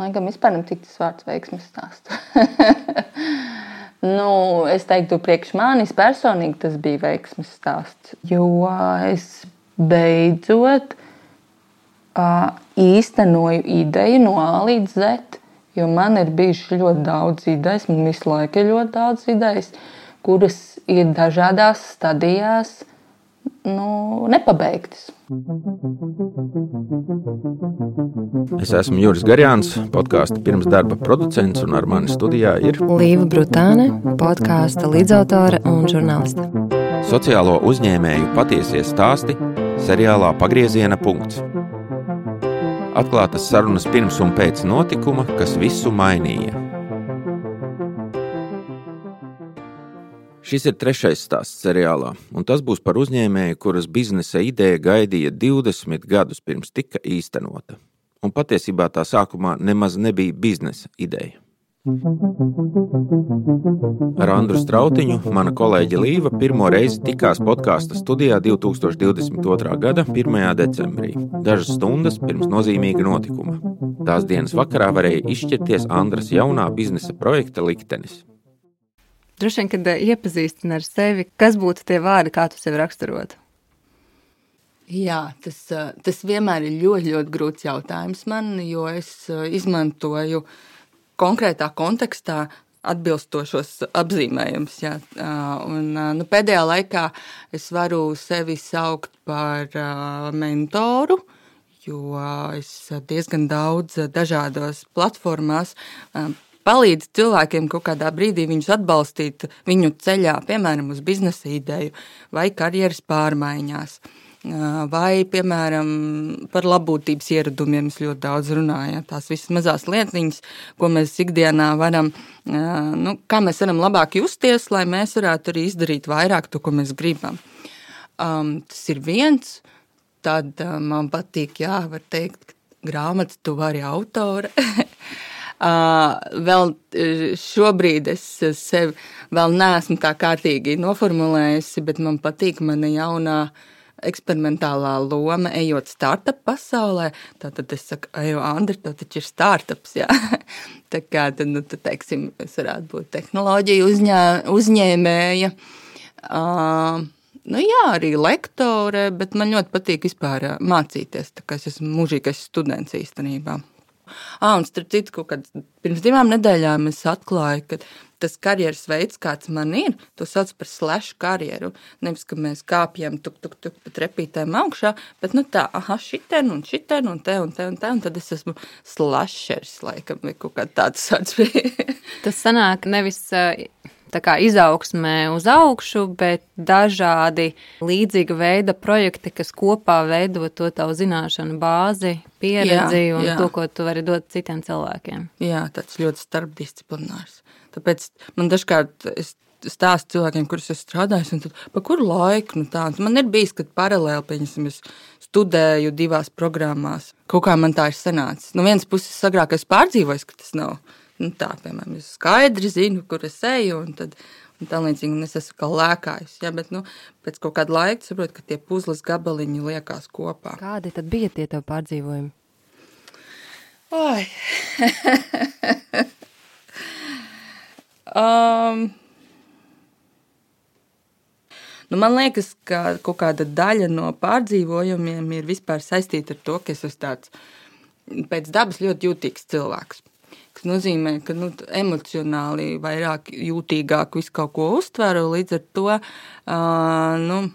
Laikam vispār nepatīk tas vārds veiksmes stāsts. nu, es teiktu, priekš manis personīgi tas bija veiksmes stāsts. Jo es beidzot uh, īstenoju ideju no A līdz Z. Jo man ir bijušas ļoti daudz idejas, man visu laiku ir ļoti daudz idejas, kuras ir dažādās stadijās nu, nepabeigtas. Es esmu Juris Garjāns, podkāstu pirms darba producents, un ar mani studijā ir Līva Brutāne, podkāstu līdzautore un žurnāliste. Sociālo uzņēmēju patiesie stāsti seriālā Pagrieziena punkts. Atklātas sarunas pirms un pēc notikuma, kas visu mainīja. Šis ir trešais stāsts seriālā, un tas būs par uzņēmēju, kuras biznesa ideja gaidīja 20 gadus pirms tika īstenota. Un patiesībā tā sākumā nemaz nebija biznesa ideja. Ar Andru Strautiņu mana kolēģe Līva pirmo reizi tikās podkāstu studijā 2022. gada 1. decembrī, dažas stundas pirms nozīmīga notikuma. Tās dienas vakarā varēja izšķirties Andras jaunā biznesa projekta liktenis. Droši vien, kad eh, iepazīstina ar sevi, kas būtu tie vārdi, kā tu sevi raksturotu? Jā, tas, eh, tas vienmēr ir ļoti, ļoti grūts jautājums man, jo es eh, izmantoju konkrētā kontekstā atbilstošos apzīmējumus. Nu, pēdējā laikā es varu sevi saukt par mentoru, jo es diezgan daudz dažādos platformās palīdz cilvēkiem kaut kādā brīdī viņus atbalstīt viņu ceļā, piemēram, uz biznesa ideju vai karjeras pārmaiņās. Vai, piemēram, par labbūtības ieradumiem es ļoti daudz runāju. Tās visas mazās lietiņas, ko mēs ikdienā varam, nu, kā mēs varam labāk justies, lai mēs varētu arī izdarīt vairāk to, ko mēs gribam. Um, tas ir viens. Tad um, man patīk, jā, var teikt, grāmatas tu vari autore. Vēl šobrīd es sevi vēl neesmu tā kārtīgi noformulējusi, bet man patīk mana jaunā eksperimentālā loma, ejot startup pasaulē. Tad es saku, ej, Andri, tas taču ir startups. Jā. tā kā tad, nu, tad, teiksim, es varētu būt tehnoloģija uzņē, uzņēmēja. Uh, Nu, jā, arī lektore, bet man ļoti patīk vispār mācīties. Es esmu mūžīgais students īstenībā. Ah, un starp citu, kaut kad pirms divām nedēļām es atklāju, ka tas karjeras veids, kāds man ir, to sauc par slash karjeru. Nevis, ka mēs kāpjam tuk, tuk, tuk pa trepītēm augšā, bet nu tā, aha, šitien un šitien un te un te un te, un tad es esmu slashers, laikam, vai kaut kā tāds sauc bija. tas sanāk nevis kā, izaugsmē uz augšu, bet dažādi līdzīga veida projekti, kas kopā veido to tavu zināšanu bāzi, pieredzi jā, un jā. to, ko tu vari dot citiem cilvēkiem. Jā, tāds ļoti starpdisciplinārs. Tāpēc man dažkārt es stāstu cilvēkiem, kurus es strādāju, un tad, pa kuru laiku nu tā. Man ir bijis, kad paralēli, pieņemsim, es studēju divās programmās. Kaut kā man tā ir sanācis. No vienas puses, agrāk es pārdzīvoju, ka tas nav nu, tā, piemēram, es skaidri zinu, kur es eju, un tad un tā līdzīgi, un es esmu kā lēkājis. Ja, bet, nu, pēc kaut kāda laika saprotu, ka tie puzles gabaliņi liekas kopā. Kādi tad bija tie tev pārdzīvojumi? Oi! um, Nu, man liekas, ka kaut kāda daļa no pārdzīvojumiem ir vispār saistīta ar to, ka es esmu tāds pēc dabas ļoti jūtīgs cilvēks kas nozīmē, ka nu, emocionāli vairāk jūtīgāk visu kaut ko uztveru. Līdz ar to uh, nu,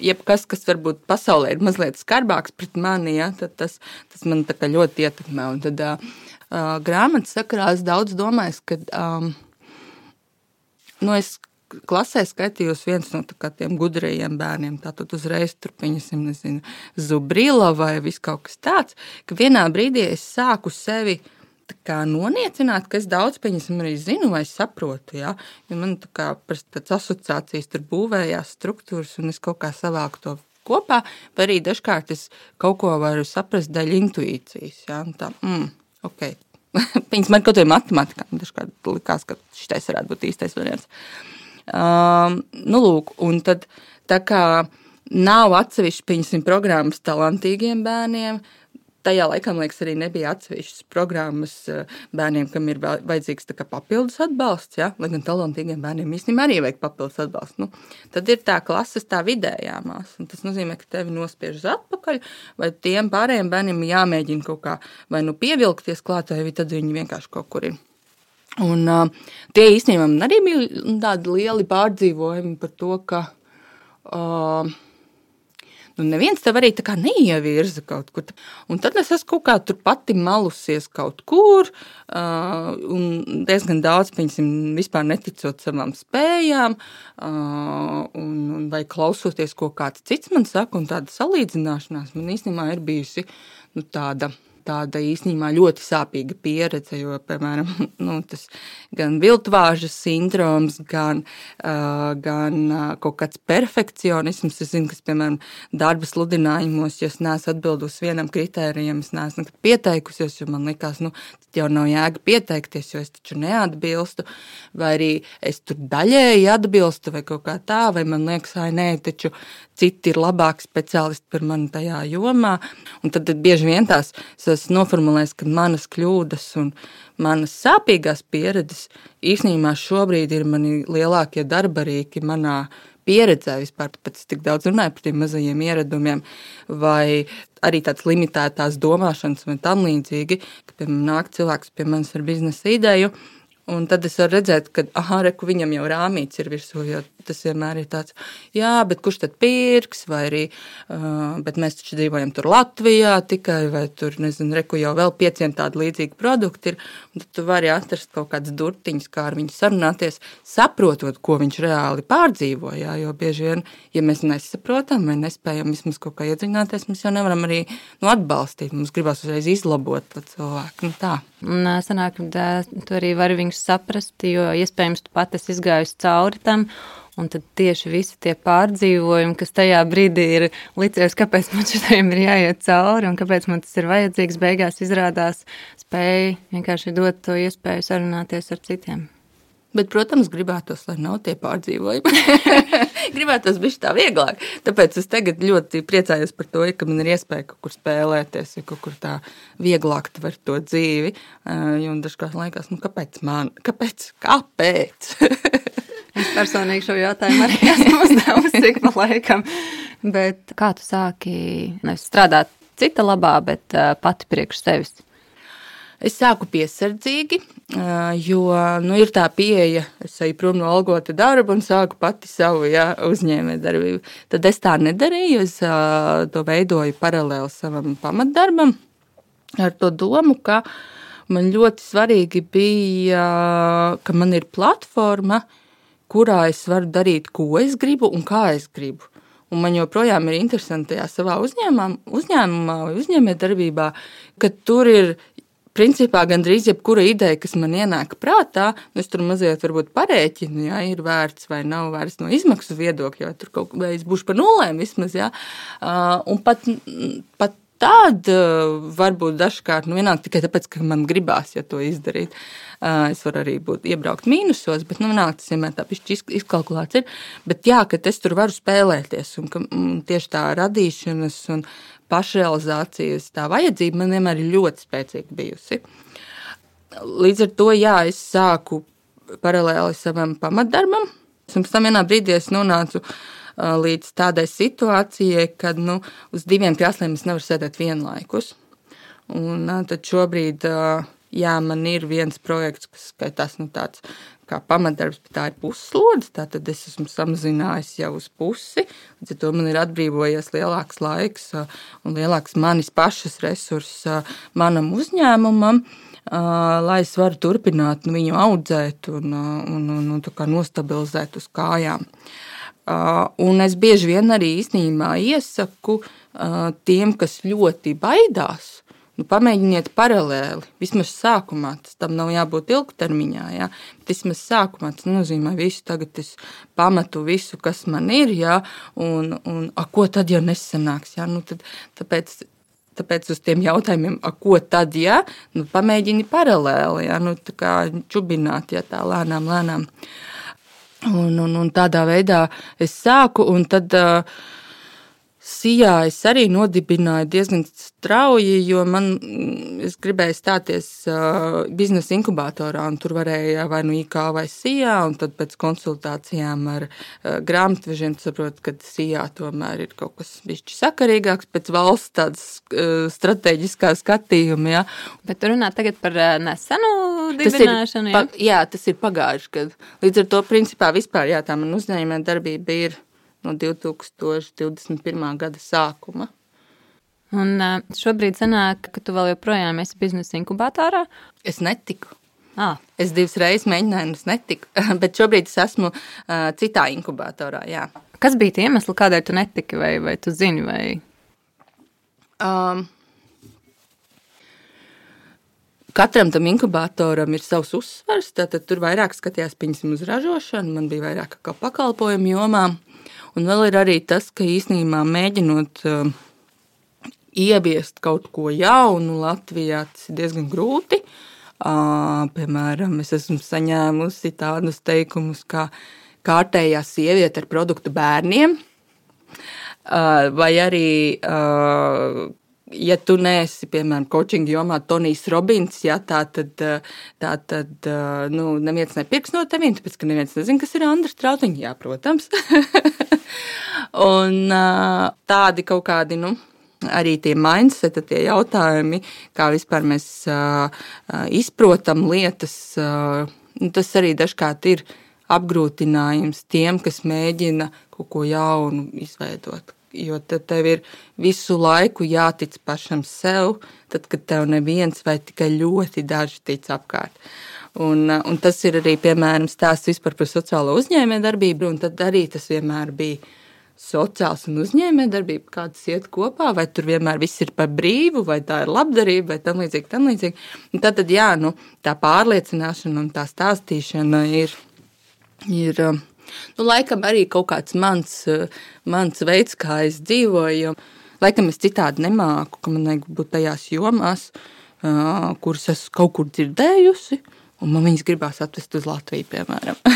jebkas, kas varbūt pasaulē ir mazliet skarbāks pret mani, ja, tas, tas man ļoti ietekmē. Un tad uh, grāmatas sakarā es daudz domāju, ka um, nu, es klasē skaitījos viens no tiem gudrajiem bērniem. Tātad uzreiz tur pieņemsim, nezinu, zubrila vai viss kaut kas tāds, ka vienā brīdī es sāku sevi noniecināt, ka es daudz pieņemsim, arī zinu vai saprotu. Ja? Jo man kā, tāds asociācijas tur būvējās struktūras, un es kaut kā savāku to kopā, vai arī dažkārt es kaut ko varu saprast daļa intuīcijas. Ja? Un tā, mm, okay. Viņas man kaut kādā matemātikā dažkārt likās, ka šis varētu būt īstais variants. Um, nu, lūk, un tad tā kā nav atsevišķi, pieņemsim, programmas talantīgiem bērniem, tajā laikā, liekas, arī nebija atsevišķas programmas eh, bērniem, kam ir vajadzīgs papildus atbalsts. Ja? Lai gan talantīgiem bērniem īstenībā arī vajag papildus atbalstu. Nu, tad ir tā klases, tā vidējā māsa. Tas nozīmē, ka tevi nospiež uz atpakaļ, vai tiem pārējiem bērniem jāmēģina kaut kā vai nu pievilkties klāt, vai tad viņi vienkārši kaut kur ir. Un, uh, tie īstenībā arī bija tādi lieli pārdzīvojumi par to, ka uh, nu, neviens tev arī tā kā neievirza kaut kur. Un tad es esmu kaut kā tur pati malusies kaut kur, uh, un diezgan daudz, piemēram, vispār neticot savām spējām, uh, un, un vai klausoties, ko kāds cits man saka, un tāda salīdzināšanās man īstenībā ir bijusi nu, tāda tāda īstenībā ļoti sāpīga pieredze, jo, piemēram, nu, tas gan viltvāžas sindroms, gan, uh, gan uh, kaut kāds perfekcionisms. Es zinu, kas, piemēram, darba sludinājumos, ja es neesmu atbildusi vienam kritērijam, es neesmu nekad pieteikusies, jo man likās, nu, jau nav jēga pieteikties, jo es taču neatbilstu, vai arī es tur daļēji atbilstu, vai kaut kā tā, vai man liekas, ai, nē, taču citi ir labāki speciālisti par mani tajā jomā. Un tad, tad bieži vien tās esmu noformulējis, ka manas kļūdas un manas sāpīgās pieredzes īstenībā šobrīd ir mani lielākie darbarīki manā pieredzē. Vispār, tāpēc tik daudz runāju par tiem mazajiem ieradumiem, vai arī tāds limitētās domāšanas vai tam līdzīgi, ka, piemēram, nāk cilvēks pie manis ar biznesa ideju, Un tad es varu redzēt, ka aha, reku, viņam jau rāmīts ir virsū, jo tas vienmēr ir tāds, jā, bet kurš tad pirks, vai arī, uh, bet mēs taču dzīvojam tur Latvijā tikai, vai tur, nezinu, reku jau vēl pieciem tādi līdzīgi produkti ir, un tad tu vari atrast kaut kādas durtiņas, kā ar viņu sarunāties, saprotot, ko viņš reāli pārdzīvo, jā, jo bieži vien, ja mēs nesaprotam vai nespējam vismaz kaut kā iedziļināties, mēs jau nevaram arī, nu, atbalstīt, mums gribas uzreiz izlabot cilvēku, nu tā. Un sanāk, ka tu arī vari viņus saprast, jo iespējams tu pat esi izgājusi cauri tam. Un tad tieši visi tie pārdzīvojumi, kas tajā brīdī ir licies, kāpēc man šitiem ir jāiet cauri un kāpēc man tas ir vajadzīgs, beigās izrādās spēja vienkārši dot to iespēju sarunāties ar citiem. Bet, protams, gribētos, lai nav tie pārdzīvojumi. gribētos būt tā vieglāk. Tāpēc es tagad ļoti priecājos par to, ka man ir iespēja kaut kur spēlēties, ja kaut kur tā vieglāk tver to dzīvi. Jo dažkārt liekas, nu, kāpēc man? Kāpēc? Kāpēc? es personīgi šo jautājumu arī esmu uzdevusi ik pa laikam. Bet kā tu sāki nevis strādāt cita labā, bet pati priekš sevis? Es sāku piesardzīgi, jo nu, ir tā pieeja, es eju prom no algota darba un sāku pati savu ja, uzņēmējdarbību. Tad es tā nedarīju, es to veidoju paralēli savam pamatdarbam ar to domu, ka man ļoti svarīgi bija, ka man ir platforma, kurā es varu darīt, ko es gribu un kā es gribu. Un man joprojām ir interesanti tajā savā uzņēmumā, uzņēmumā vai uzņēmējdarbībā, ka tur ir principā gandrīz jebkura ideja, kas man ienāk prātā, nu, es tur mazliet parēķinu, ja ir vērts vai nav vērts no izmaksu viedokļa, vai tur kaut kā es būšu par nulēm vismaz. Ja? Un pat, pat tāda varbūt dažkārt, nu, vienalga tikai tāpēc, ka man gribās ja to izdarīt. Es varu arī būt iebraukt mīnusos, bet nu, nāk, tas vienmēr tā pišķi izkalkulēts ir. Bet jā, ka es tur varu spēlēties un ka tieši tā radīšanas un pašrealizācijas tā vajadzība man vienmēr ir ļoti spēcīga bijusi. Līdz ar to, jā, es sāku paralēli savam pamatdarbam, pēc tam vienā brīdī es nonācu līdz tādai situācijai, kad nu, uz diviem krēsliem es nevaru sēdēt vienlaikus. Un tad šobrīd jā, man ir viens projekts, kas tas nu, tāds kā pamatdarbs, bet tā ir puslodze. Tad es esmu samazinājis jau uz pusi. Līdz ar to man ir atbrīvojies lielāks laiks un lielāks manis pašas resurss manam uzņēmumam. Lai es varu turpināt nu, viņu audzēt un, un, un, un nostabilizēt uz kājām. Uh, un es bieži vien arī īstenībā iesaku uh, tiem, kas ļoti baidās Nu, pamēģiniet paralēli, vismaz sākumā. Tas tam nav jābūt ilgtermiņā. Jā. Vismaz sākumā tas nozīmē, visu tagad es pametu visu, kas man ir, jā, un, un a, ko tad jau nesanāks. Jā, nu, tad, tāpēc, tāpēc uz tiem jautājumiem, ko tad, ja nu, pamēģini paralēli, jā, nu, tā kā čubināt, ja tā lēnām, lēnām. Un, un, un tādā veidā es sāku, un tad uh, Sijā es arī nodibināju diezgan strauji, jo man mm, es gribēju stāties uh, biznesa inkubatorā, un tur varēja vai nu IK vai Sijā, un tad pēc konsultācijām ar uh, grāmatvežiem saprot, ka Sijā tomēr ir kaut kas bišķi sakarīgāks pēc valsts tādas uh, strateģiskā skatījuma, ja. Bet tu runā tagad par nesenu dibināšanu, tas ir, pa, jā, tas ir pagājuši gadu. Līdz ar to, principā, vispār, jā, tā man uzņēmē darbība ir no 2021. gada sākuma. Un šobrīd sanāk, ka tu vēl joprojām esi biznesa inkubatorā? Es netiku. Ah. Es divas reizes mēģināju, un es netiku. Bet šobrīd es esmu uh, citā inkubatorā. Jā. Kas bija tie iemesli, kādēļ tu netiki, vai, vai tu zini? Vai... Um, Katram tam inkubatoram ir savs uzsvars. Tad tur vairāk skatījās uz ražošanu, man bija vairāk kā pakalpojumu jomā. Un vēl ir arī tas, ka īsnībā mēģinot uh, ieviest kaut ko jaunu Latvijā, tas ir diezgan grūti. Uh, piemēram, es esmu saņēmusi tādus teikumus, kā kārtējā sieviete ar produktu bērniem, uh, vai arī ja tu neesi, piemēram, coaching jomā, Tonijs Robins, ja, tā tad, tā tad nu, neviens nepirks no teviem, tāpēc, ka neviens nezina, kas ir Andris Trautiņš. Jā, protams. un tādi kaut kādi, nu, arī tie mindset, tie jautājumi, kā vispār mēs izprotam lietas, nu, tas arī dažkārt ir apgrūtinājums tiem, kas mēģina kaut ko jaunu izveidot jo tad tev ir visu laiku jātic pašam sev, tad, kad tev neviens vai tikai ļoti daži tic apkārt. Un, un tas ir arī, piemēram, stāsts par sociālo uzņēmējdarbību, un tad arī tas vienmēr bija sociāls un uzņēmējdarbība, kādas iet kopā, vai tur vienmēr viss ir par brīvu, vai tā ir labdarība, vai tam līdzīgi, tam līdzīgi. Tad, tad jā, nu, tā pārliecināšana un tā stāstīšana ir, ir Nu, laikam arī kaut kāds mans, mans veids, kā es dzīvoju. Laikam es citādi nemāku, ka man vajag būt tajās jomās, kuras esmu kaut kur dzirdējusi, un man viņas gribās atvest uz Latviju, piemēram.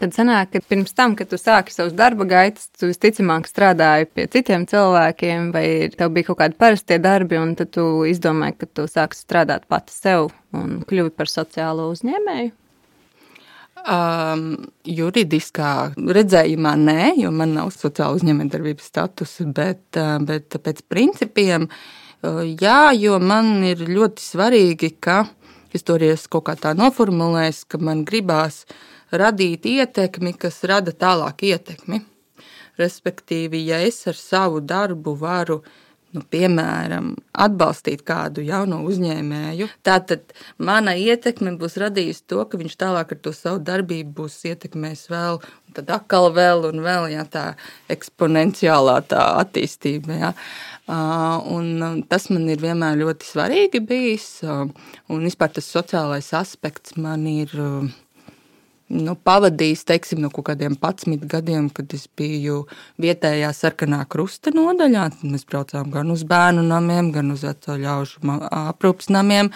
Tad sanāk, ka pirms tam, kad tu sāki savus darba gaitas, tu visticamāk strādāji pie citiem cilvēkiem, vai tev bija kaut kādi parastie darbi, un tad tu izdomāji, ka tu sāksi strādāt pati sev un kļuvi par sociālo uzņēmēju? Um, juridiskā redzējumā nē, jo man nav sociāla uzņēmējdarbības statusa, bet, uh, bet pēc principiem uh, jā, jo man ir ļoti svarīgi, ka es to arī esmu kaut kā tā noformulējis, ka man gribās radīt ietekmi, kas rada tālāk ietekmi. Respektīvi, ja es ar savu darbu varu uh, nu, piemēram, atbalstīt kādu jaunu uzņēmēju, tad mana ietekme būs radījusi to, ka viņš tālāk ar to savu darbību būs ietekmējis vēl, un tad atkal vēl un vēl, ja tā eksponenciālā tā attīstība. Ja. Un tas man ir vienmēr ļoti svarīgi bijis, un vispār tas sociālais aspekts man ir nu, pavadījis teiksim, no kaut kādiem 11 gadiem, kad es biju vietējā sarkanā krusta nodaļā. Mēs braucām gan uz bērnu namiem, gan uz veco ļaužu aprūpas namiem,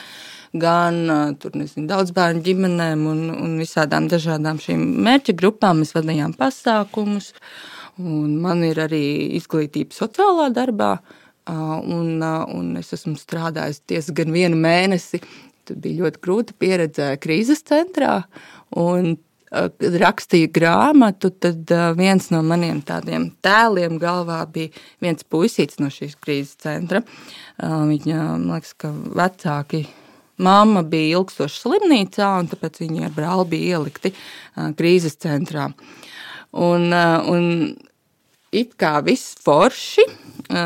gan tur, nezinu, daudz bērnu ģimenēm un, un visādām dažādām šīm mērķa grupām. Mēs vadījām pasākumus, un man ir arī izglītība sociālā darbā. Un, un es esmu strādājis diezgan vienu mēnesi Tad bija ļoti grūta pieredze krīzes centrā. Un, rakstīju grāmatu, tad viens no maniem tādiem tēliem galvā bija viens puisīts no šīs krīzes centra. Viņa, man liekas, ka vecāki Māma bija ilgstoši slimnīcā, un tāpēc viņi ar brāli bija ielikti krīzes centrā. Un, un it kā viss forši.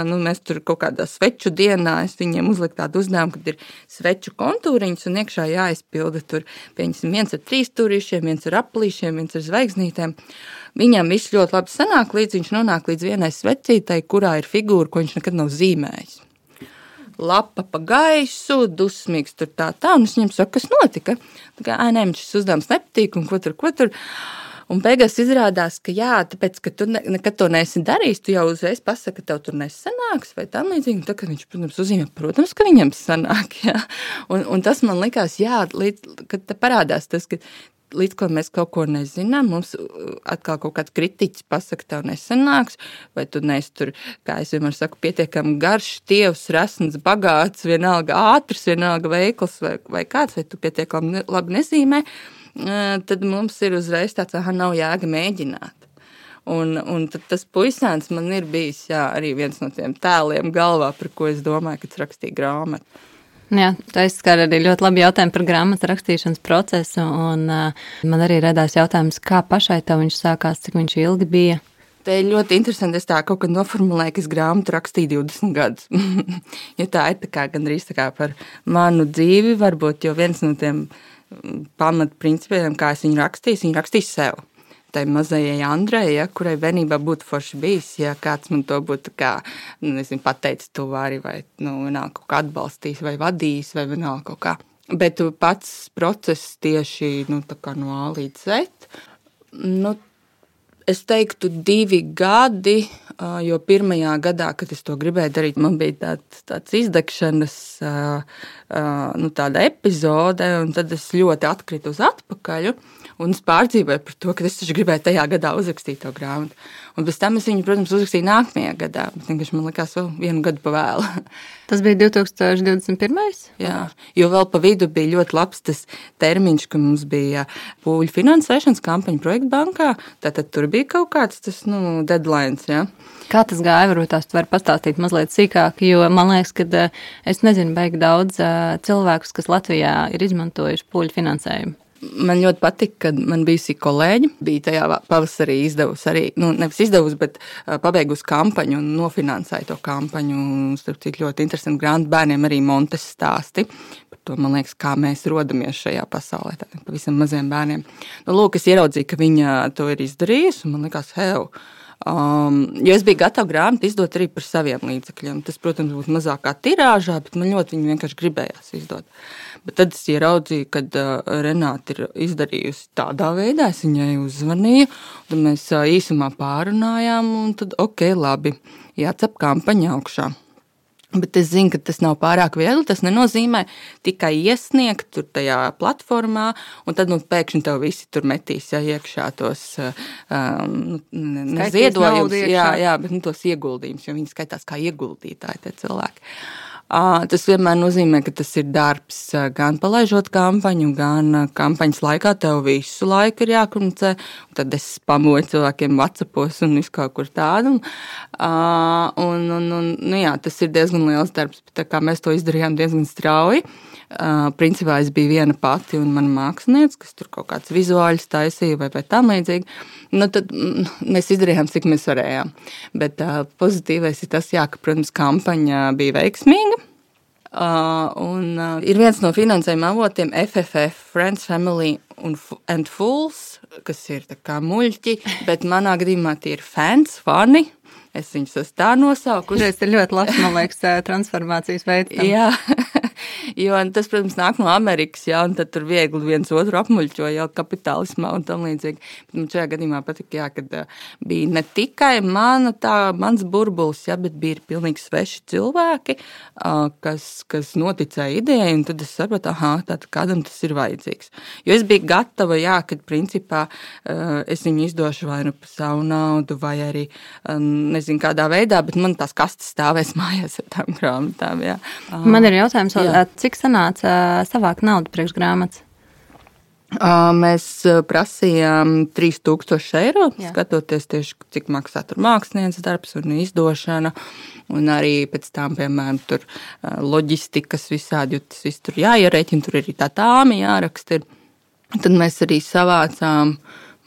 Nu, mēs tur kaut kādā sveču dienā viņiem uzliku tādu uzdevumu, kad ir sveču kontūriņš un iekšā jāizpilda tur viens ar trīs stūrīšiem, viens ar aplīšiem, viens ar zvaigznītēm. Viņam viss ļoti labi sanāk, līdz viņš nonāk līdz vienai svecītei, kurā ir figūra, ko viņš nekad nav zīmējis. Lapa pa gaisu, dusmīgs tur tā tā, un es viņam saku, kas notika. Tā kā, ā, nē, šis uzdevums nepatīk, un ko tur, ko tur. Un beigās izrādās, ka jā, tāpēc, ka tu ne, nekad to neesi darījis, tu jau uzreiz pasaki, ka tev tur nesanāks vai tam līdzīgi. Tad, kad viņš, protams, uzzīmē, protams, ka viņam sanāk, jā. Un, un tas man likās, jā, līdz, kad parādās tas, ka līdz ko mēs kaut ko nezinām, mums atkal kaut kāds kritiķis pasakā, tev nesanāks, vai tu neesi tur, kā es vienmēr saku, pietiekami garš, tievs, resns, bagāts, vienalga ātrs, vienalga veikls vai, vai kāds, vai tu pietiekami labi nezīmē, tad mums ir uzreiz tāds, ah, nav jēga mēģināt. Un, un tas puisēns man ir bijis jā, arī viens no tiem tēliem galvā, par ko es domāju, kad rakstīju grāmatu. Jā, tā izskar arī ļoti labi jautājumi par grāmatas rakstīšanas procesu. Un, uh, man arī radās jautājums, kā pašai tev viņš sākās, cik viņš ilgi bija. Tā ir ļoti interesanti. Es tā kaut kad noformulēju, ka es grāmatu rakstīju 20 gadus. ja tā ir tā kā, gandrīz tā kā par manu dzīvi, varbūt jau viens no tiem pamatprincipiem, kā es viņu rakstīju, viņu rakstīju sev tai mazajai Andrei, ja, kurai bērnībā būtu forši bijis, ja kāds man to būtu kā, nu, nezinu, pateicis to arī, vai, nu, kaut kā atbalstījis vai vadījis, vai vienalga kaut kā. Bet pats process tieši, nu, no A līdz Z, nu, es teiktu divi gadi, jo pirmajā gadā, kad es to gribēju darīt, man bija tāds, tāds izdegšanas, nu, tāda epizode, un tad es ļoti atkritu uz atpakaļ. Un es pārdzīvoju par to, ka es gribēju tajā gadā uzrakstīt to grāmatu. Un pēc tam es viņu, protams, uzrakstīju nākamajā gadā. Bet man likās, vēl vienu gadu pavēlu. Tas bija 2021. Jā, jo vēl pa vidu bija ļoti labs tas termiņš, ka mums bija pūļu finansēšanas kampaņa projekta bankā. Tātad tur bija kaut kāds tas nu, deadline. Ja? Kā tas gāja? Varbūt tās var pastāstīt mazliet sīkāk, jo man liekas, ka eh, es nezinu, baigi daudz eh, cilvēkus, kas Latvijā ir izmantojuši pūļu finansējumu. Man ļoti patika, ka man bijusi kolēģi. Bija tajā pavasarī izdevusi arī, nu, nevis izdevusi, bet pabeigusi kampaņu un nofinansēja to kampaņu. Starp citu, ļoti interesanti grāmatu bērniem arī Montes stāsti. Par to, man liekas, kā mēs rodamies šajā pasaulē, tādiem pavisam maziem bērniem. Nu, lūk, es ieraudzīju, ka viņa to ir izdarījusi, un man liekas, hei! Um, jo es biju gatava grāmatu izdot arī par saviem līdzekļiem. Tas, protams, būtu mazākā tirāžā, bet man ļoti viņa vienkārši gribējās izdot. Bet tad es ieraudzīju, ka uh, Renāte ir izdarījusi tādā veidā, es viņai uzvanīju, tad mēs uh, īsumā pārunājām, un tad ok, labi, jācep kampaņa augšā. Bet es zinu, ka tas nav pārāk viegli. Tas nenozīmē tikai iesniegt tur tajā platformā, un tad nu, pēkšņi tev visi tur metīs ja, iekšā tos um, ziedojumus, jā, jā, bet nu, tos ieguldījumus, jo viņi skaitās kā ieguldītāji tie cilvēki. Tas vienmēr nozīmē, ka tas ir darbs gan palaižot kampaņu, gan kampaņas laikā. Tev visu laiku ir jākomunicē. Tad es pamoju cilvēkiem WhatsAppos un visu kaut kur tādu. Un, un, un, nu jā, tas ir diezgan liels darbs. Mēs to izdarījām diezgan strauji. Principā es biju viena pati un mana mākslinieca, kas tur kaut kāds vizuāls taisīja vai, vai tam līdzīgi. Nu, tad mēs izdarījām, cik mēs varējām. Bet pozitīvais ir tas, jā, ka, protams, kampaņa bija veiksmīga. Uh, un, uh, ir viens no finansējuma avotiem FFF, Friends, Family un, and Fools, kas ir muļķi, bet manā gadījumā tie ir fans, fani. Es viņus esmu tā nosaukusi. Tas ir ļoti labs, man liekas, transformācijas veids. Jā, jo tas, protams, nāk no Amerikas, jā, un tad tur viegli viens otru apmuļķo jau kapitālismā un tam līdzīgi. Bet man šajā gadījumā patika, jā, kad bija ne tikai mana tā, mans burbulis, jā, bet bija pilnīgi sveši cilvēki, kas, kas noticēja idejai, un tad es sapratu, aha, tātad kādam tas ir vajadzīgs. Jo es biju gatava, jā, kad principā es viņu izdošu vai nu par savu naudu, vai arī, nezinu, nezinu, kādā veidā, bet man tās kastes stāvēs mājās ar tām grāmatām. Jā. Man ir jautājums, jā. Cik sanāca savākt naudu priekš grāmatas? Mēs prasījām 3000 eiro, Jā. skatoties tieši, cik maksā mākslinieks darbs un izdošana. Un arī pēc tam, piemēram, tur loģistikas visādi, jo tas viss tur jāierēķina, tur arī tā tāmi jāraksta. Tad mēs arī savācām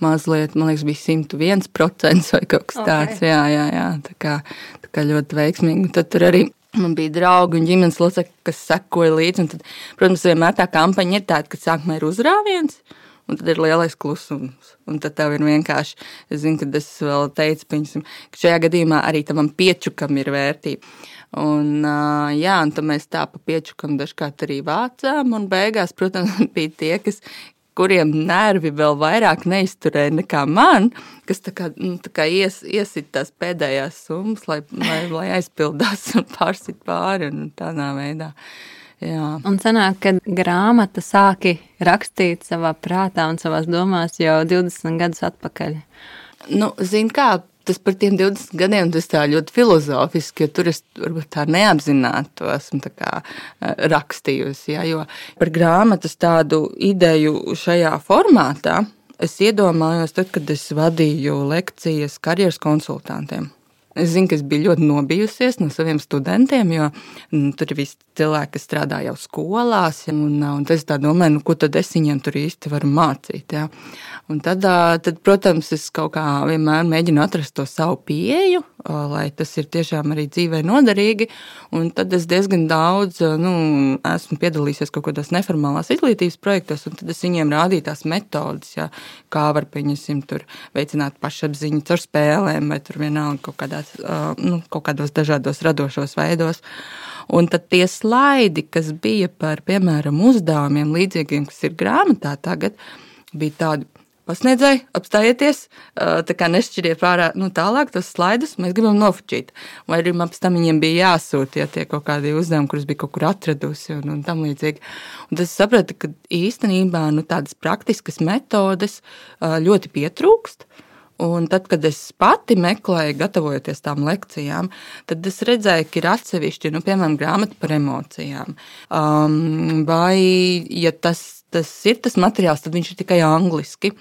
mazliet, man liekas, bija 101% vai kaut kas tāds. Okay. Jā, jā, jā, tā kā, tā kā ļoti veiksmīgi. Tad tur arī man bija draugi un ģimenes locekļi, kas sekoja līdzi. Tad, protams, vienmēr tā kampaņa ir tāda, ka sākumā ir uzrāviens. Un tad ir lielais klusums. Un tad tev ir vienkārši, es zinu, ka es vēl teicu, piņasim, ka šajā gadījumā arī tam piečukam ir vērtība. Un, jā, un tad mēs tā pa piečukam dažkārt arī vācām. Un beigās, protams, bija tie, kas, kuriem nervi vēl vairāk neizturēja nekā man, kas tā kā, nu, tā kā ies, iesit tās pēdējās summas, lai, lai, lai aizpildās un pārsit pāri un tādā veidā. Jā. Un sanāk, ka grāmata sāki rakstīt savā prātā un savās domās jau 20 gadus atpakaļ. Nu, Zini, kā tas par tiem 20 gadiem tas ļoti filozofiski, jo tur es varbūt tā neapzināti to esmu kā, rakstījusi. Ja, jo par grāmatas tādu ideju šajā formātā es iedomājos tad, kad es vadīju lekcijas karjeras konsultantiem. Es zinu, ka es biju ļoti nobijusies no saviem studentiem, jo nu, tur ir visi cilvēki, kas strādā jau skolās. Un, un es domāju, nu, ko tad es viņiem tur īsti varu mācīt. Ja? Tad, tad, protams, es kaut kā vienmēr mēģinu atrast to savu pieeju, lai tas ir tiešām arī dzīvē noderīgi. Un tad es diezgan daudz nu, esmu piedalījies kaut kādos neformālās izglītības projektos, un tad es viņiem rādīju tās metodes, ja, kā var pieņemsim, veicināt pašapziņu caur spēlēm vai tur vienalga kaut, kādās, nu, kaut kādos dažādos radošos veidos. Un tad tie slaidi, kas bija par, piemēram, uzdevumiem līdzīgiem, kas ir grāmatā tagad, bija tādi pasniedzēji, apstājieties, tā kā nešķiriet pārā nu, tālāk tos slaidus, mēs gribam nofočīt. Vai arī man pēc tam viņiem bija jāsūta, ja tie kaut kādi uzdevumi, kurus bija kaut kur atradusi un, un tam līdzīgi. Un tas sapratu, ka īstenībā nu, tādas praktiskas metodes ļoti pietrūkst. Un tad, kad es pati meklēju, gatavojoties tām lekcijām, tad es redzēju, ka ir atsevišķi, nu, piemēram, grāmata par emocijām. Um, vai, ja tas tas ir tas materiāls, tad viņš ir tikai angliski.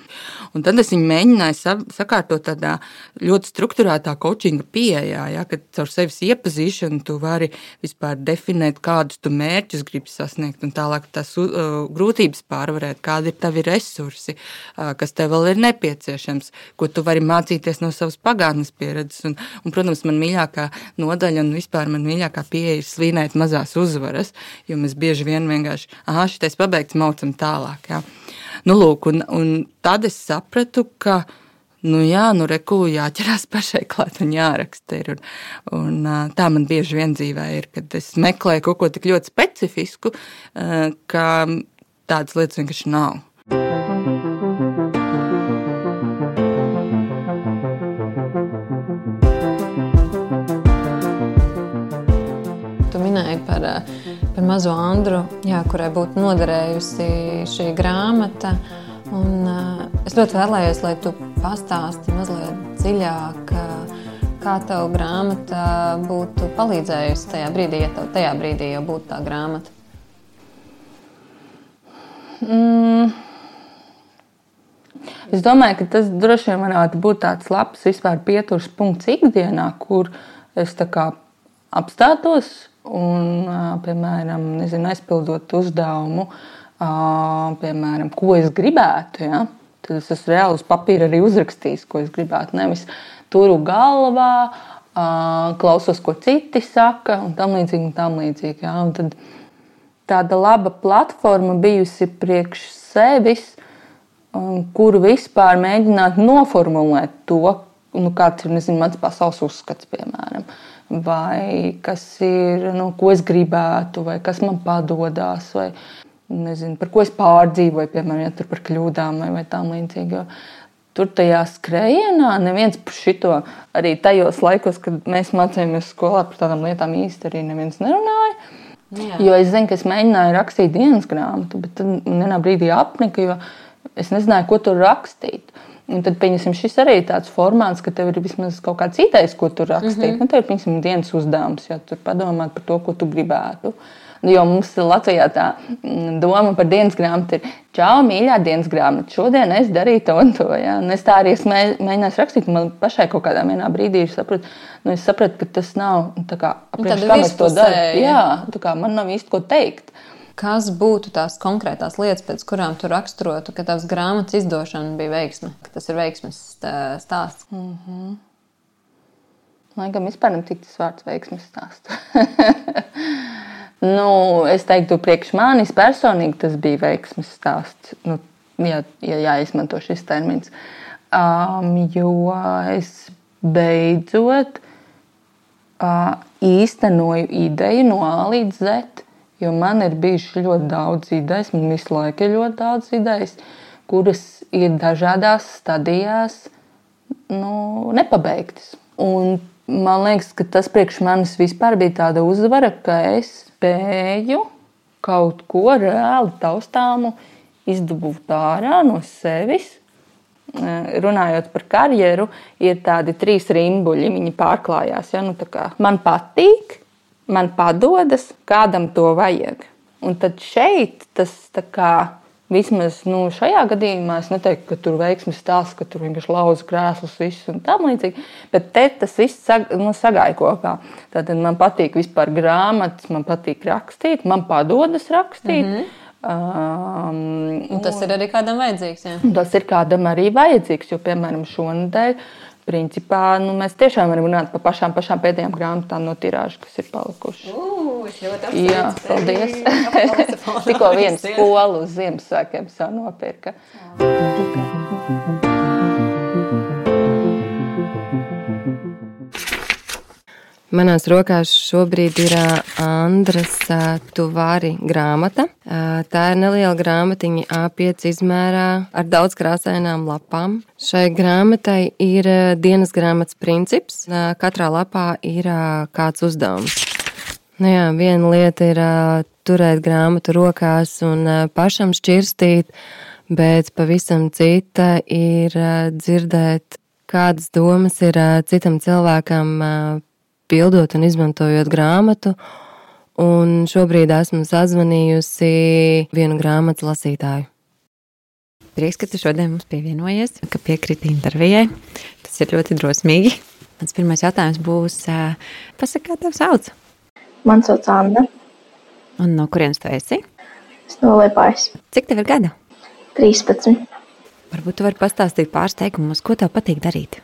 Un tad es viņu mēģināju sakārtot tādā ļoti struktūrētā coachinga pieejā, ja, kad caur sevis iepazīšanu tu vari vispār definēt, kādus tu mērķus gribi sasniegt, un tālāk tās uh, grūtības pārvarēt, kādi ir tavi resursi, uh, kas tev vēl ir nepieciešams, ko tu vari mācīties no savas pagātnes pieredzes. Un, un, protams, man mīļākā nodaļa un vispār man mīļākā pieeja ir svinēt mazās uzvaras, jo mēs bieži vien vienkārši, ah, šitais pabeigts, maucam tālāk. Jā. Nu, lūk, un, un tad es sapratu, ka nu, jā, nu, reku jāķerās pašai klāt un jāraksta. Ir. Un, un, tā man bieži vien dzīvē ir, kad es meklēju kaut ko tik ļoti specifisku, ka tādas lietas vienkārši nav. Tu par mazo Andru, jā, kurai būtu noderējusi šī grāmata. Un, uh, es ļoti vēlējos, lai tu pastāstītu mazliet dziļāk, kā tev grāmata būtu palīdzējusi tajā brīdī, ja tev tajā brīdī jau būtu tā grāmata. Mm. Es domāju, ka tas droši vien varētu būt tāds labs vispār pieturas punkts ikdienā, kur es apstātos Un, piemēram, nezinu, aizpildot uzdevumu, piemēram, ko es gribētu, ja? tad es esmu reāli uz papīra arī uzrakstījis, ko es gribētu. Nevis turu galvā, klausos, ko citi saka, un tam līdzīgi. Un tam līdzīgi ja? un tad tāda laba platforma bijusi priekš sevis, kuru vispār mēģināt noformulēt to, nu, kāds ir nezinu, mans pasaules uzskats, piemēram vai kas ir, nu, ko es gribētu, vai kas man padodas, vai nezinu, par ko es pārdzīvoju, piemēram, ja par kļūdām vai, vai tam līdzīgi. Tur tajā skrējienā neviens par šito arī tajos laikos, kad mēs mācījāmies skolā par tādām lietām īsti arī neviens nerunāja. Jā. Jo es zinu, ka es mēģināju rakstīt dienas grāmatu, bet tad vienā brīdī apnika, jo es nezināju, ko tur rakstīt. Un tad, pieņemsim, šis arī ir tāds formāts, ka tev ir vismaz kaut kāds idejas, ko tu rakstīt. Mm -hmm. nu, tev ir, pieņemsim, dienas uzdevums, ja tur padomāt par to, ko tu gribētu. Jo mums Latvijā tā mm, doma par dienas grāmatu ir, čau, mīļā dienas grāmata, šodien es darīju to un to. Ja? Un es tā arī mēģināju rakstīt, man pašai kaut kādā brīdī ir sapratu, nu, sapratu, ka tas nav tā kā, kā mēs to darām. Jā, tā kā man nav īsti ko teikt. Kas būtu tās konkrētās lietas, pēc kurām tu raksturotu, ka tavs grāmatas izdošana bija veiksme, ka tas ir veiksmes stāsts? Mm -hmm. Laikam vispār netik tas vārds veiksmes stāsts. nu, es teiktu, priekš manis personīgi tas bija veiksmes stāsts. Nu, ja, ja jāizmanto šis termins. Um, jo es beidzot uh, īstenoju ideju no A līdz Z Jo man ir bijuši ļoti daudz idejas, man visu laiku ir ļoti daudz idejas, kuras ir dažādās stadijās nu, nepabeigtas. Un man liekas, ka tas priekš manis vispār bija tāda uzvara, ka es spēju kaut ko reāli taustāmu izdabūt ārā no sevis. Runājot par karjeru, ir tādi trīs rimbuļi, viņi pārklājās. Ja? Nu, man patīk, man padodas, kādam to vajag. Un tad šeit tas tā kā Vismaz nu, šajā gadījumā es neteiktu, ka tur veiksmīgs stāsts, ka tur vienkārši lauza krēslus, viss un tam līdzīgi. Bet te tas viss sag, nu, sagāja kopā. Tad man patīk vispār grāmatas, man patīk rakstīt, man padodas rakstīt. Mm -hmm. Um, un tas ir arī kādam vajadzīgs. Jā. Tas ir kādam arī vajadzīgs, jo, piemēram, šonadēļ principā nu, mēs tiešām varam runāt par pašām, pašām pēdējām grāmatām no tirāžas, kas ir palikušas. Jā, paldies. Tikko viena skola uz Ziemassvētkiem nopirka. Manās rokās šobrīd ir Andras Tuvāri grāmata. Tā ir neliela grāmatiņa A5 izmērā ar daudz krāsainām lapām. Šai grāmatai ir dienas grāmatas princips. Katrā lapā ir kāds uzdevums. Nu jā, viena lieta ir turēt grāmatu rokās un pašam šķirstīt, bet pavisam cita ir dzirdēt, kādas domas ir citam cilvēkam pildot un izmantojot grāmatu. Un šobrīd esmu sazvanījusi vienu grāmatu lasītāju. Prieks, ka tu šodien mums pievienojies, ka piekriti intervijai. Tas ir ļoti drosmīgi. Mans pirmais jautājums būs, pasaka, kā tev sauc? Man sauc Anna. Un no kurienes tu esi? Es no Liepājas. Cik tev ir gadu? 13. Varbūt tu vari pastāstīt pāris teikumus, ko tev patīk darīt.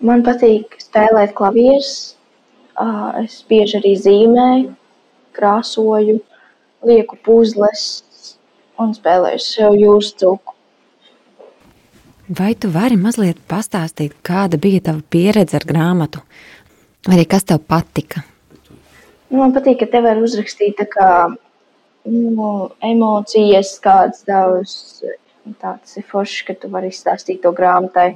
Man patīk spēlēt klavierus. Es bieži arī zīmēju, krāsoju, lieku puzles un spēlēju sev jūras cūku. Vai tu vari mazliet pastāstīt, kāda bija tava pieredze ar grāmatu? Vai arī kas tev patika? Nu, man patīk, ka te var uzrakstīt kā, nu, emocijas, kādas daudz. Tas ir forši, ka tu vari izstāstīt to grāmatai.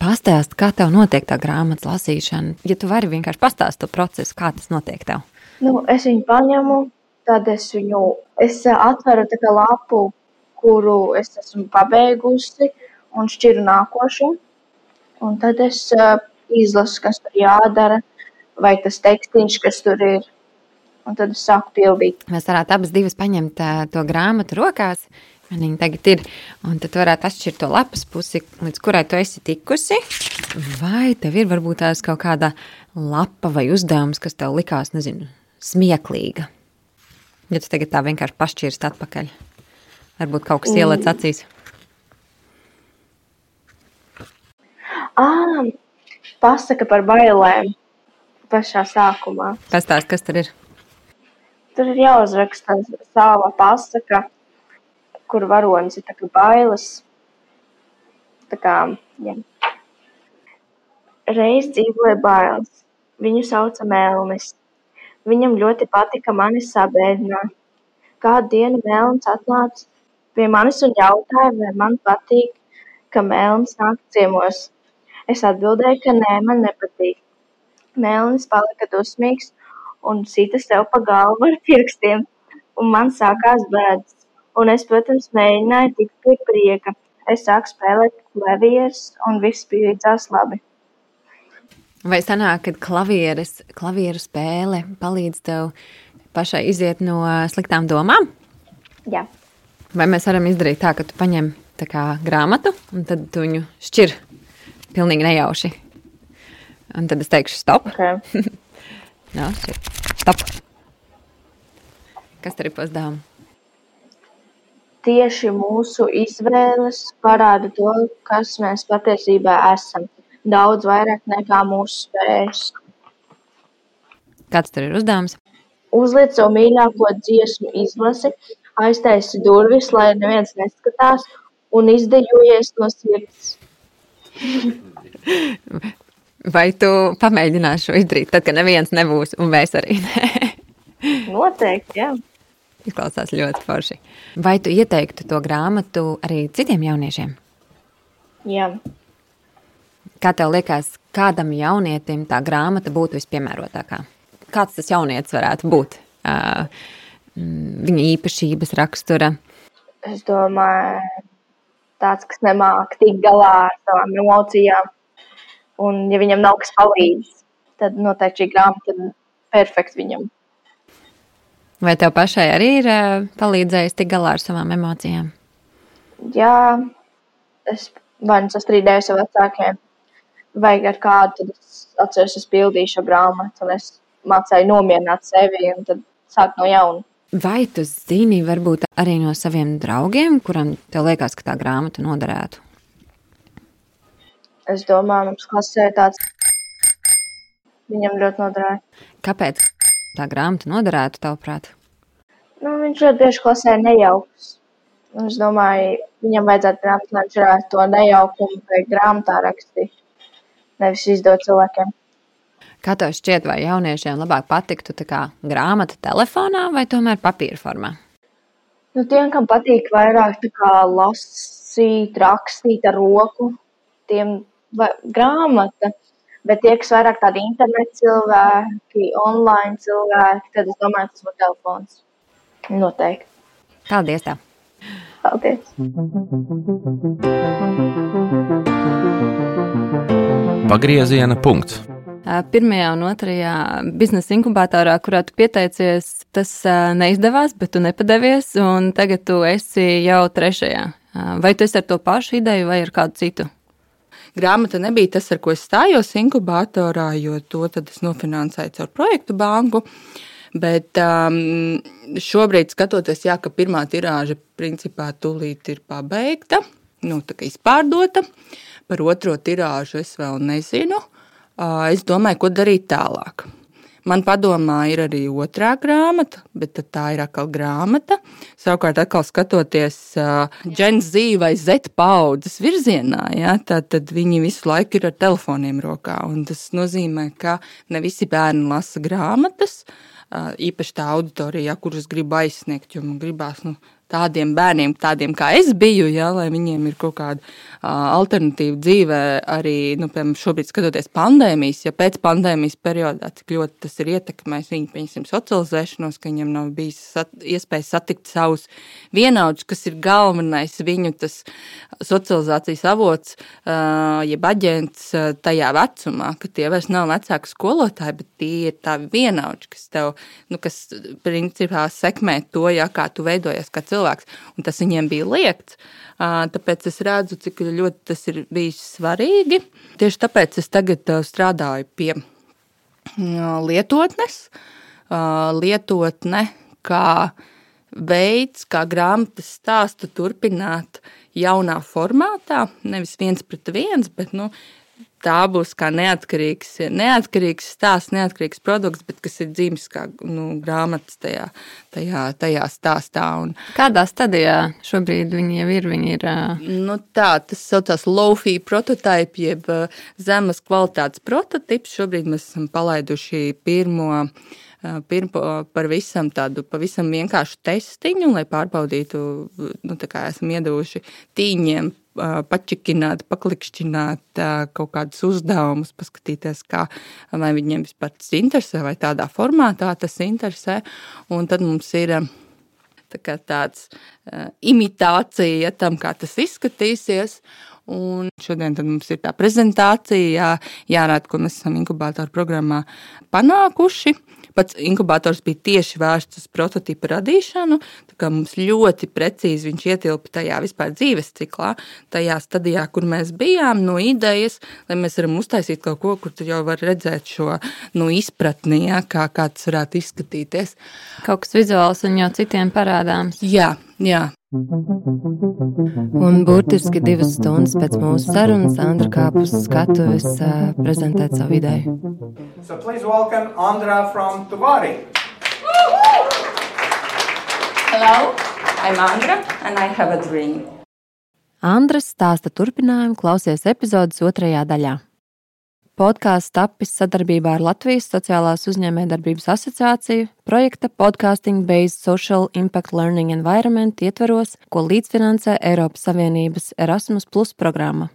Pastāst, kā tev notiek tā grāmatas lasīšana. Ja tu vari vienkārši pastāstīt to procesu, kā tas notiek tev. Nu, es viņu paņemu, tad es viņu es atveru lapu, kuru es esmu pabeigusi, un šķiru nākošo. Un tad es uh, izlasu, kas tur jādara, vai tas tekstīns, kas tur ir. Un tad es sāku pildīt. Mēs varētu abas divas paņemt uh, to grāmatu rokās, viņa tagad ir. Un tad varētu atšķirt to lapas pusi, līdz kurai tu esi tikusi. Vai tev ir varbūt tās kaut kāda lapa vai uzdevums, kas tev likās, nezinu, smieklīga? Ja tu tagad tā vienkārši pašķirst atpakaļ, varbūt kaut kas ieliec mm. acīs. Ah, pasaka par bailēm pašā sākumā. Pastāst, kas tur ir? Tur ir jāuzraksta sava pasaka kur varonis ir kā bailes. Tā kā, ja. Reiz dzīvoja bailes. Viņu sauca Melnis. Viņam ļoti patika mani sabēdināt. Kādu dienu Melnis atnāca pie manis un jautāja, vai man patīk, ka Melnis nāk ciemos. Es atbildēju, ka nē, man nepatīk. Melnis palika dusmīgs un sita sev pa galvu ar pirkstiem, un man sākās bēdas. Un es, protams, mēģināju tikt pie prieka. Es sāku spēlēt klavierus, un viss beidzās labi. Vai sanāk, ka klavieres, klavieru spēle palīdz tev pašai iziet no sliktām domām? Jā. Vai mēs varam izdarīt tā, ka tu paņem tā kā grāmatu, un tad tu viņu šķir pilnīgi nejauši? Un tad es teikšu stop. Okay. no, stop. Kas tur ir pazdevums? Tieši mūsu izvēles parāda to, kas mēs patiesībā esam, daudz vairāk nekā mūsu spējas. Kāds tur ir uzdevums? Uzliec savu mīļāko dziesmu izlasi, aiztaisi durvis, lai neviens neskatās, un izdejojies no sirds. Vai tu pamēģināsi šo izdarīt, tad, kad neviens nebūs, un mēs arī nē? Noteikti, jā. Izklausās ļoti forši. Vai tu ieteiktu to grāmatu arī citiem jauniešiem? Jā. Kā tev liekas, kādam jaunietim tā grāmata būtu vispiemērotākā? Kāds tas jaunietis varētu būt? Uh, viņa īpašības rakstura? Es domāju, tāds, kas nemāk tikt galā ar savām emocijām. Un, ja viņam nav kas palīdz, tad noteikti šī grāmata ir perfekta viņam. Vai tev pašai arī ir palīdzējis tikt galā ar savām emocijām? Jā, es vai nu sastrīdējos ar vecākiem, vai ar kādu, tad es atceros, es pildīju šo grāmatu, un es mācīju nomierināt sevi, un tad sākt no jauna. Vai tu zini, varbūt arī no saviem draugiem, kuram tev liekas, ka tā grāmata noderētu? Es domāju, mums klasē tāds viņam ļoti noderēja. Kāpēc tā grāmata noderētu, tavuprāt? Nu, viņš ļoti bieži klasē nejauks. Un es domāju, viņam vajadzētu grāmatā, varētu to nejaukumu vai grāmatā rakstīt, nevis izdot cilvēkiem. Kā tev šķiet, vai jauniešiem labāk patiktu kā grāmata telefonā vai tomēr papīra formā? Nu, tiem, kam patīk vairāk kā lasīt, rakstīt ar roku, tiem va, grāmata. Bet tie, kas vairāk tādi internetu cilvēki, online cilvēki, tad es domāju, tas būtu telefons. Noteikti. Paldies! Tev. Paldies! Pagrieziena punkts. Pirmajā un otrajā biznesa inkubatorā, kurā tu pieteicies, tas neizdevās, bet tu nepadevies, un tagad tu esi jau trešajā. Vai tu esi ar to pašu ideju vai ar kādu citu? Grāmata nebija tas, ar ko es stājos inkubatorā, jo to es nofinansēju caur projektu banku. Bet um, šobrīd, skatoties, jā, ka pirmā tirāža principā tūlīt ir pabeigta, nu, tā kā izpārdota. Par otro tirāžu es vēl nezinu. Es domāju, ko darīt tālāk. Man padomā ir arī otrā grāmata, bet tā ir atkal grāmata. Savukārt, atkal skatoties uh, Gen Z vai Z paudzes virzienā, ja, tad, tad viņi visu laiku ir ar telefoniem rokā. Tas nozīmē, ka ne visi bērni lasa grāmatas, uh, īpaši tā auditorija, ja, kurus gribu aizsniegt, jo man gribās. Nu, tādiem bērniem, tādiem kā es biju, ja, lai viņiem ir kaut kāda uh, alternatīva dzīve, arī nu, piemēram, šobrīd skatoties pandēmijas, ja pēc pandēmijas periodā, cik ļoti tas ir ietekmējis viņu pieņemsim, socializēšanos, ka viņiem nav bijis sat, iespēja satikt savus vienaudžus, kas ir galvenais viņu socializācijas avots, uh, jeb aģents uh, tajā vecumā, ka tie vairs nav vecāki skolotāji, bet tie ir tavi vienaudži, kas tev, nu, kas principā sekmē to, ja kā tu veidojies kā cilvēks un tas viņiem bija liekts. Tāpēc es redzu, cik ļoti tas ir bijis svarīgi. Tieši tāpēc es tagad strādāju pie lietotnes. Lietotne kā veids, kā grāmatas stāstu turpināt jaunā formātā, nevis viens pret viens, bet nu, tā būs kā neatkarīgs, neatkarīgs stāsts, neatkarīgs produkts, bet kas ir dzīves kā nu, grāmatas tajā, tajā, tajā stāstā. Un, Kādā stadijā šobrīd viņi jau ir? Viņi ir nu, tā, tas saucās Lofi prototype, jeb zemes kvalitātes prototyps. Šobrīd mēs esam palaiduši pirmo pirmo pavisam tādu pavisam vienkāršu testiņu, lai pārbaudītu, nu, kā esam iedavuši tīņiem pačikināt, paklikšķināt kaut kādus uzdevumus, paskatīties, kā, vai viņiem vispār tas interesē, vai tādā formātā tas interesē. Un tad mums ir tā tāds imitācija tam, kā tas izskatīsies. Un šodien mums ir tā prezentācija, jā, jārāda, ko mēs esam inkubātoru programmā panākuši. Pats inkubators bija tieši vērsts uz prototypu radīšanu. Mums ļoti precīzi viņš ietilpa tajā vispār dzīves ciklā, tajā stadijā, kur mēs bijām, no idejas, lai mēs varam uztaisīt kaut ko, kur jau vari redzēt šo nu, izpratni, ja, kā, kā tas varētu izskatīties. Kaut kas vizuāls un jau citiem parādāms. Jā, jā. Un burtiski divas stundas pēc mūsu sarunas Andra kāpa uz skatuves uh, prezentēt savu ideju. So please welcome Andra from Tuvari. Hello, I'm Andra and I have a dream. Andras stāsta turpinājumu klausies epizodes otrajā daļā. Podkāsts tapis sadarbībā ar Latvijas Sociālās uzņēmējdarbības asociāciju projekta Podcasting Based Social Impact Learning Environment ietvaros, ko līdzfinansē Eiropas Savienības Erasmus Plus programma.